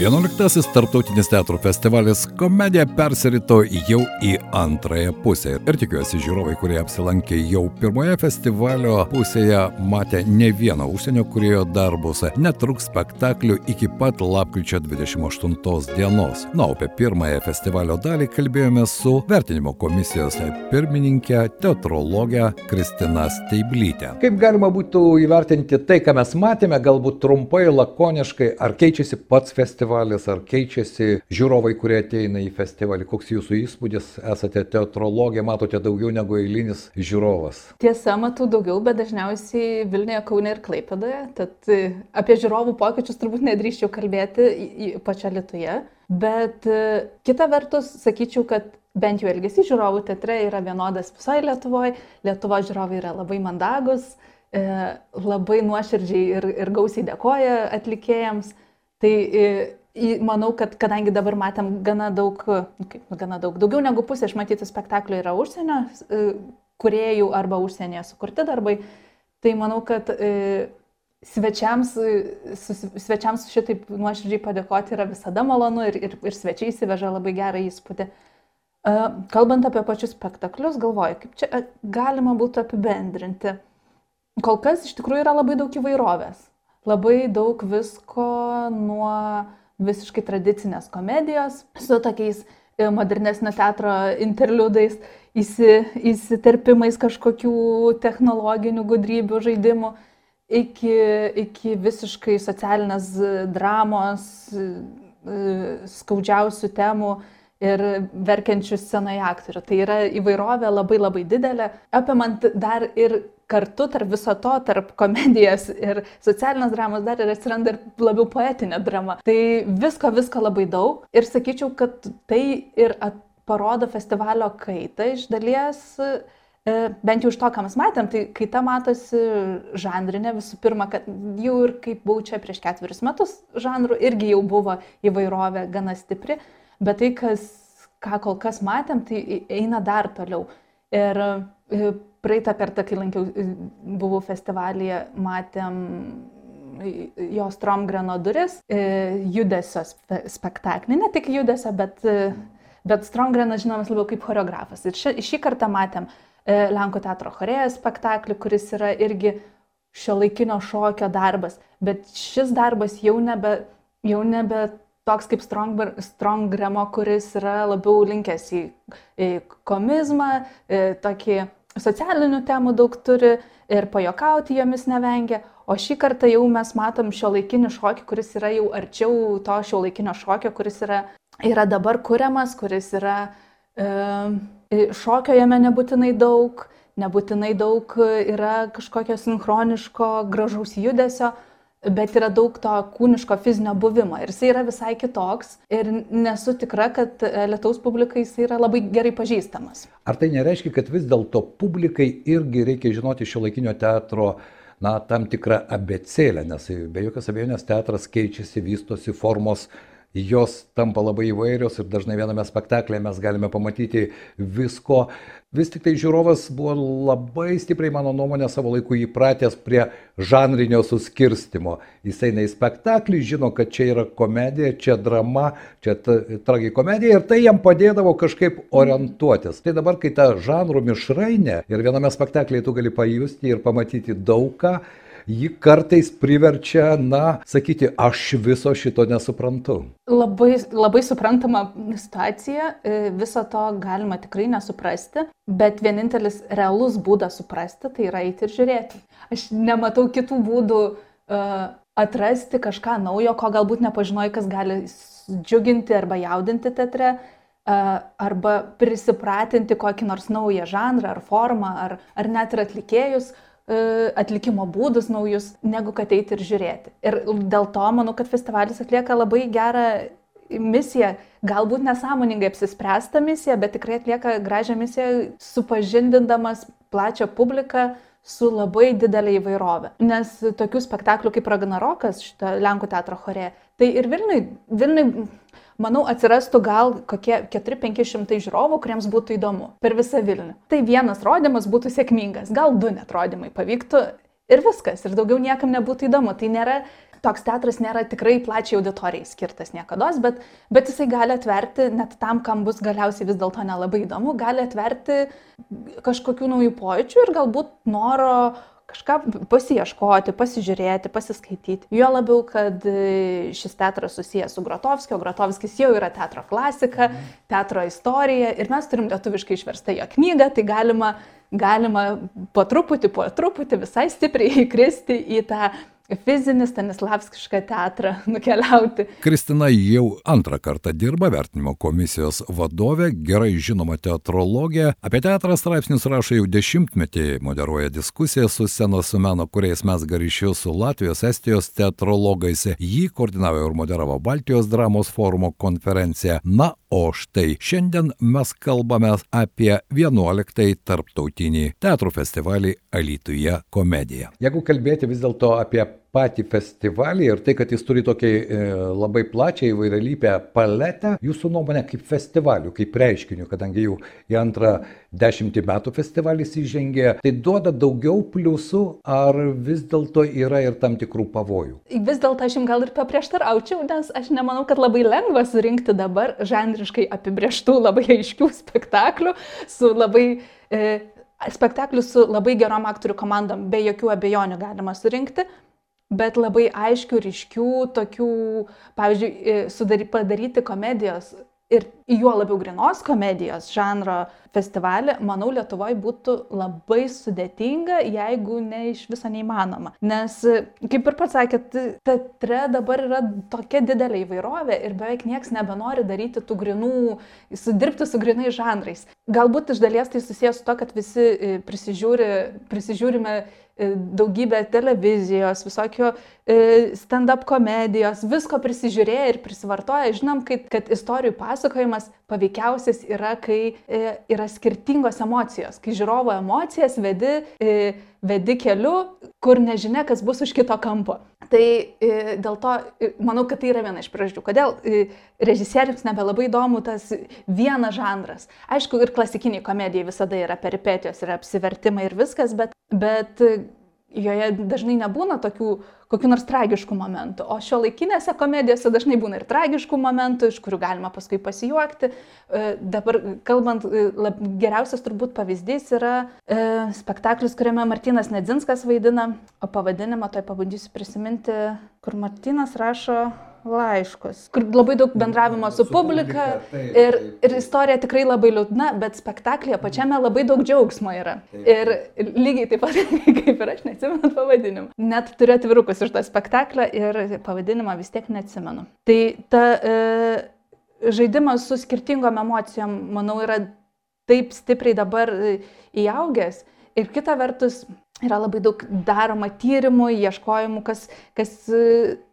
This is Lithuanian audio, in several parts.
11 tarptautinis teatro festivalis Komedija persirito jau į antrąją pusę. Ir tikiuosi, žiūrovai, kurie apsilankė jau pirmoje festivalio pusėje, matė ne vieną užsienio kurėjo darbus. Netruks spektaklių iki pat lapkričio 28 dienos. Na, apie pirmąją festivalio dalį kalbėjome su vertinimo komisijos pirmininkė, teatrologė Kristina Steiblytė. Kaip galima būtų įvertinti tai, ką mes matėme, galbūt trumpai, lakoniškai, ar keičiasi pats festivalis? Festivalis, ar keičiasi žiūrovai, kurie ateina į festivalį? Koks jūsų įspūdis? Esate teatrologė, matote daugiau negu eilinis žiūrovas. Tiesa, matau daugiau, bet dažniausiai Vilniuje, Kaune ir Klaipėdoje. Tad e, apie žiūrovų pokyčius turbūt nedrįščiau kalbėti pačia Lietuvoje. Bet e, kita vertus, sakyčiau, kad bent jau elgesys žiūrovų teatre yra vienodas visoje Lietuvoje. Lietuvo žiūrovai yra labai mandagus, e, labai nuoširdžiai ir, ir gausiai dėkoja atlikėjams. Tai manau, kad kadangi dabar matėm gana daug, nu, kaip, gana daug, daugiau negu pusė iš matytų spektaklių yra užsienio kuriejų arba užsienyje sukurti darbai, tai manau, kad svečiams, svečiams šitaip nuoširdžiai padėkoti yra visada malonu ir, ir, ir svečiai įsiveža labai gerą įspūdį. Kalbant apie pačius spektaklius, galvoju, kaip čia galima būtų apibendrinti. Kol kas iš tikrųjų yra labai daug įvairovės labai daug visko nuo visiškai tradicinės komedijos su tokiais e, modernesnio teatro interliudais, įsi, įsiterpimais kažkokių technologinių gudrybių, žaidimų, iki, iki visiškai socialinės dramos, e, skaudžiausių temų ir verkiančių scenoje aktorių. Tai yra įvairovė labai labai didelė, apimant dar ir kartu tarp viso to, tarp komedijos ir socialinės dramos dar ir atsiranda ir labiau poetinė drama. Tai visko, visko labai daug ir sakyčiau, kad tai ir parodo festivalio kaitą iš dalies. E, bent jau iš to, ką mes matėm, tai kaita matosi žanrinė visų pirma, kad jau ir kaip buvau čia prieš ketverius metus žanrų, irgi jau buvo įvairovė gana stipri, bet tai, kas, ką kol kas matėm, tai eina dar toliau. Ir e, praeitą kartą, kai lankiau, buvau festivalyje, matėm jo Stromgreno duris, e, judesio spektaklį, ne tik judesio, bet, e, bet Stromgrenas žinomas labiau kaip choreografas. Ir ši, šį kartą matėm e, Lenkų teatro chorėjas spektaklį, kuris yra irgi šio laikinio šokio darbas, bet šis darbas jau nebe, jau nebe toks kaip Strongremo, kuris yra labiau linkęs į, į komizmą, tokį socialinių temų daug turi ir pajokauti jomis nevengia. O šį kartą jau mes matom šio laikinį šokį, kuris yra jau arčiau to šio laikinio šokio, kuris yra, yra dabar kuriamas, kuris yra e, šokio jame nebūtinai daug, nebūtinai daug yra kažkokio sinchroniško, gražaus judesio, bet yra daug to kūniško fizinio buvimo. Ir jisai yra visai kitoks. Ir nesu tikra, kad e, lietaus publikai jisai yra labai gerai pažįstamas. Ar tai nereiškia, kad vis dėlto publikai irgi reikia žinoti šio laikinio teatro na, tam tikrą abecėlę, nes be jokios abejonės teatras keičiasi, vystosi, formos jos tampa labai įvairios ir dažnai viename spektaklėje mes galime pamatyti visko. Vis tik tai žiūrovas buvo labai stipriai, mano nuomonė, savo laiku įpratęs prie žanrinio suskirstimo. Jis eina į spektaklį, žino, kad čia yra komedija, čia drama, čia tragikomedija ir tai jam padėdavo kažkaip orientuotis. Tai dabar, kai ta žanrų mišrainė ir viename spektaklėje tu gali pajusti ir pamatyti daugą, ji kartais priverčia, na, sakyti, aš viso šito nesuprantu. Labai, labai suprantama situacija, e, viso to galima tikrai nesuprasti, bet vienintelis realus būdas suprasti tai yra eiti ir žiūrėti. Aš nematau kitų būdų uh, atrasti kažką naujo, ko galbūt nepažinojai, kas gali džiuginti arba jaudinti teatre arba prisipratinti kokį nors naują žanrą ar formą, ar, ar net ir atlikėjus, E, atlikimo būdus naujus, negu kad eiti ir žiūrėti. Ir dėl to manau, kad festivalis atlieka labai gerą misiją, galbūt nesąmoningai apsispręsta misija, bet tikrai atlieka gražią misiją, supažindindamas plačią publiką su labai didelė įvairovė. Nes tokių spektaklių kaip Ragnarokas, šitą Lenkų teatro chorė, tai ir Vilniui, Vilniui manau, atsirastų gal kokie 4-500 žiūrovų, kuriems būtų įdomu per visą Vilnių. Tai vienas rodymas būtų sėkmingas, gal du net rodymai pavyktų ir viskas, ir daugiau niekam nebūtų įdomu. Tai nėra, toks teatras nėra tikrai plačiai auditorijai skirtas niekada, bet, bet jisai gali atverti net tam, kam bus galiausiai vis dėlto nelabai įdomu, gali atverti kažkokių naujų pojūčių ir galbūt noro kažką pasieškoti, pasižiūrėti, pasiskaityti. Jo labiau, kad e, šis teatras susijęs su Grotovskiu, Grotovskis jau yra teatro klasika, teatro istorija ir mes turim lietuviškai išverstą jo knygą, tai galima, galima po truputį, po truputį visai stipriai įkristi į tą fizinį Stanislavskišką teatrą nukeliauti. Kristina jau antrą kartą dirba vertinimo komisijos vadovė, gerai žinoma teatrologė. Apie teatrą straipsnius rašo jau dešimtmetį, moderuoja diskusiją su scenos meno kuriais mes garyšiu su Latvijos, Estijos teatrologais. Jį koordinavo ir moderavo Baltijos dramos forumo konferenciją. Na, o štai šiandien mes kalbame apie 11-ąjį tarptautinį teatrų festivalį Alytuje komediją. Jeigu kalbėti vis dėlto apie patį festivalį ir tai, kad jis turi tokią e, labai plačią įvairialypę paletę, jūsų nuomonė kaip festivalių, kaip reiškinių, kadangi jau į antrą dešimtį metų festivalis įžengė, tai duoda daugiau pliusų ar vis dėlto yra ir tam tikrų pavojų? Vis dėlto aš jums gal ir paprieštaraučiau, nes aš nemanau, kad labai lengva surinkti dabar žanriškai apibrieštų labai aiškių spektaklių su labai... E, spektaklių su labai gerom aktorių komandom, be jokių abejonių galima surinkti, bet labai aiškių, ryškių, tokių, pavyzdžiui, sudary, padaryti komedijos ir juo labiau grinos komedijos žanro festivalį, manau, Lietuvoje būtų labai sudėtinga, jeigu ne iš viso neįmanoma. Nes, kaip ir pats sakėt, teatre dabar yra tokia didelė įvairovė ir beveik niekas nebenori daryti tų grinų, sudirbti su grinai žanrais. Galbūt iš dalies tai susijęs su to, kad visi e, prisižiūri, prisižiūrime E, daugybę televizijos, visokio e, stand-up komedijos, visko prisižiūrėję ir prisivartoję. Žinom, kad, kad istorijų pasakojimas paveikiausias yra, kai e, yra skirtingos emocijos, kai žiūrovo emocijas vedi, vedi keliu, kur nežinia, kas bus už kito kampo. Tai dėl to manau, kad tai yra viena iš priežasčių. Kodėl režisieriams nebelabai įdomu tas vienas žanras. Aišku, ir klasikiniai komedijai visada yra peripetijos, yra apsivertimai ir viskas, bet bet joje dažnai nebūna tokių kokių nors tragiškų momentų. O šio laikinėse komedijose dažnai būna ir tragiškų momentų, iš kurių galima paskui pasijuokti. E, dabar kalbant, e, lab, geriausias turbūt pavyzdys yra e, spektaklis, kuriame Martinas Nedzinskas vaidina, o pavadinimą toj pabandysiu prisiminti, kur Martinas rašo laiškus, kur labai daug bendravimo su, su publika, publika taip, ir, taip. ir istorija tikrai labai liūdna, bet spektaklėje pačiame labai daug džiaugsmo yra. Taip, taip. Ir lygiai taip pat kaip ir aš neatsimenu pavadinimą. Net turiu atvirukus iš to spektaklio ir pavadinimą vis tiek neatsimenu. Tai ta e, žaidimas su skirtingom emocijom, manau, yra taip stipriai dabar e, įaugęs. Ir kita vertus, yra labai daug daroma tyrimų, ieškojimų, kas, kas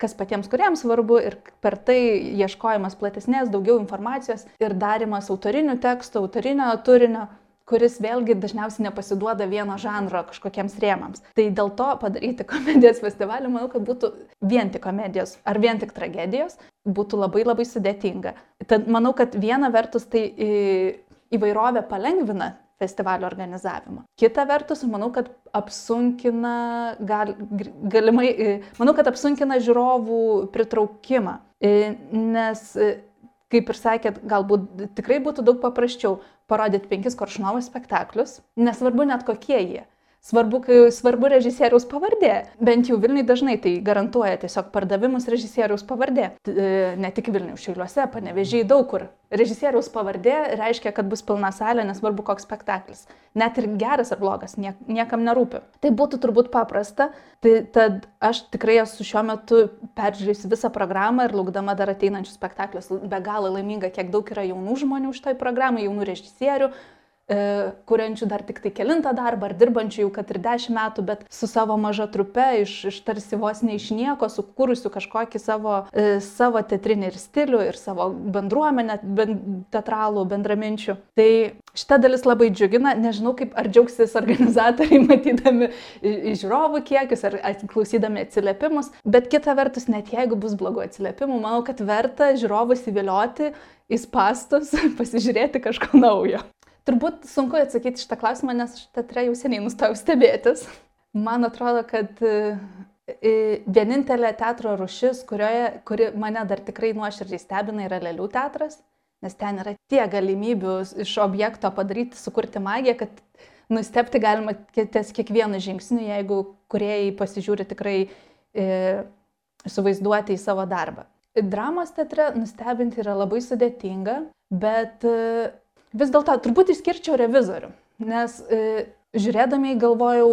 kas patiems kuriems svarbu ir per tai ieškojimas platesnės, daugiau informacijos ir darimas autorinių tekstų, autorinio turinio kuris vėlgi dažniausiai nepasiduoda vieno žanro kažkokiems rėmams. Tai dėl to padaryti komedijos festivalį, manau, kad būtų vien tik komedijos ar vien tik tragedijos, būtų labai labai sudėtinga. Tad manau, kad viena vertus tai įvairovė palengvina festivalio organizavimą. Kita vertus, manau, kad apsunkina, gal, galimai, e, manau, kad apsunkina žiūrovų pritraukimą, e, nes, e, kaip ir sakėt, galbūt tikrai būtų daug paprasčiau parodyti penkis koršnovos spektaklius, nesvarbu net kokie jie Svarbu, svarbu režisieriaus pavardė. Bent jau Vilniui dažnai tai garantuoja tiesiog pardavimus režisieriaus pavardė. E, ne tik Vilniui, Šiauliuose, panevežiai daug kur. Režisieriaus pavardė reiškia, kad bus pilna salė, nesvarbu koks spektaklis. Net ir geras ar blogas, niek, niekam nerūpi. Tai būtų turbūt paprasta. Tai tad aš tikrai esu šiuo metu peržiūrėjusi visą programą ir laukdama dar ateinančius spektaklius. Be galo laiminga, kiek daug yra jaunų žmonių šitoj programai, jaunų režisierių kuriančių dar tik tai kilintą darbą, ar dirbančių jau kad ir dešimt metų, bet su savo maža trupe, iš, iš tarsi vos ne iš nieko, sukūrusių kažkokį savo, e, savo teatrinį ir stilių, ir savo bendruomenę, ben, teatralų, bendraminčių. Tai šita dalis labai džiugina, nežinau, kaip ar džiaugsis organizatoriai matydami žiūrovų kiekius, ar klausydami atsiliepimus, bet kita vertus, net jeigu bus blogų atsiliepimų, manau, kad verta žiūrovus įvilioti į spastus, pasižiūrėti kažko naujo. Turbūt sunku atsakyti šitą klausimą, nes aš teatre jau seniai nustojau stebėtis. Man atrodo, kad e, vienintelė teatro rušis, kurioje, kuri mane dar tikrai nuoširdžiai stebina, yra lėlių teatras, nes ten yra tiek galimybių iš objekto padaryti, sukurti magiją, kad nustepti galima ties kiekvienu žingsniu, jeigu kuriejai pasižiūri tikrai e, suvaizduoti į savo darbą. Dramos teatre nustebinti yra labai sudėtinga, bet e, vis dėlto turbūt išskirčiau revizorių, nes e, žiūrėdami galvojau,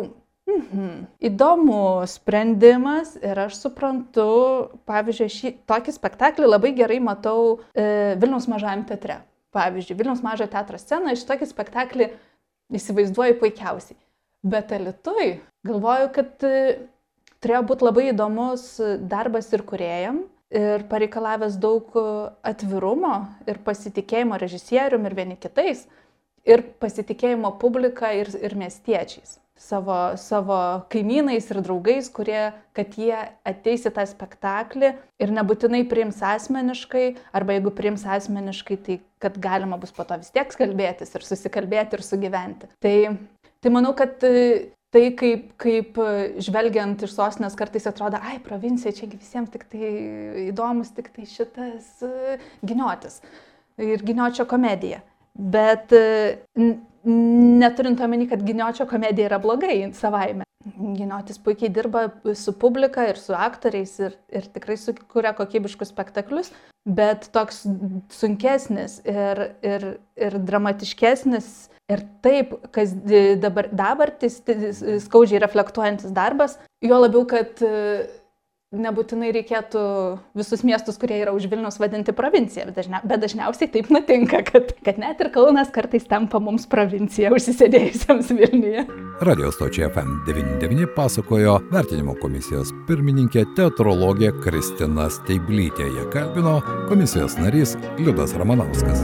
mhm, įdomus sprendimas ir aš suprantu, pavyzdžiui, šį tokį spektaklį labai gerai matau e, Vilniaus mažajam teatre. Pavyzdžiui, Vilniaus mažojo teatro scena, iš tokį spektaklį įsivaizduoju puikiausiai. Bet alitui galvoju, kad e, turėjo būti labai įdomus darbas ir kuriejam, ir pareikalavęs daug e, atvirumo ir pasitikėjimo režisierium ir vieni kitais, ir pasitikėjimo publika ir, ir miestiečiais, savo, savo kaimynais ir draugais, kurie, kad jie ateis į tą spektaklį ir nebūtinai priims asmeniškai, arba jeigu priims asmeniškai, tai kad galima bus po to vis tiek kalbėtis ir susikalbėti ir sugyventi. Tai, tai manau, kad tai kaip, kaip e, žvelgiant iš sostinės kartais atrodo, ai, provincija, čia visiems tik tai įdomus, tik tai šitas uh, giniotis ir giniočio komedija. Bet uh, neturint omeny, kad giniočio komedija yra blogai savaime. Giniotis puikiai dirba su publika ir su aktoriais ir, ir tikrai sukuria kokybiškus spektaklius, bet toks sunkesnis ir, ir, ir dramatiškesnis Ir taip, kas dabar dabartis skaudžiai reflektuojantis darbas, jo labiau, kad e, nebūtinai reikėtų visus miestus, kurie yra už Vilnius, vadinti provincija, bet, dažnia, bet dažniausiai taip nutinka, kad, kad net ir Kaunas kartais tampa mums provincija užsisėdėjusiems Vilniuje. Radio stočiai FM99 pasakojo vertinimo komisijos pirmininkė teatrologė Kristina Steiblytė. Jie kalbino komisijos narys Liudas Ramanauskas.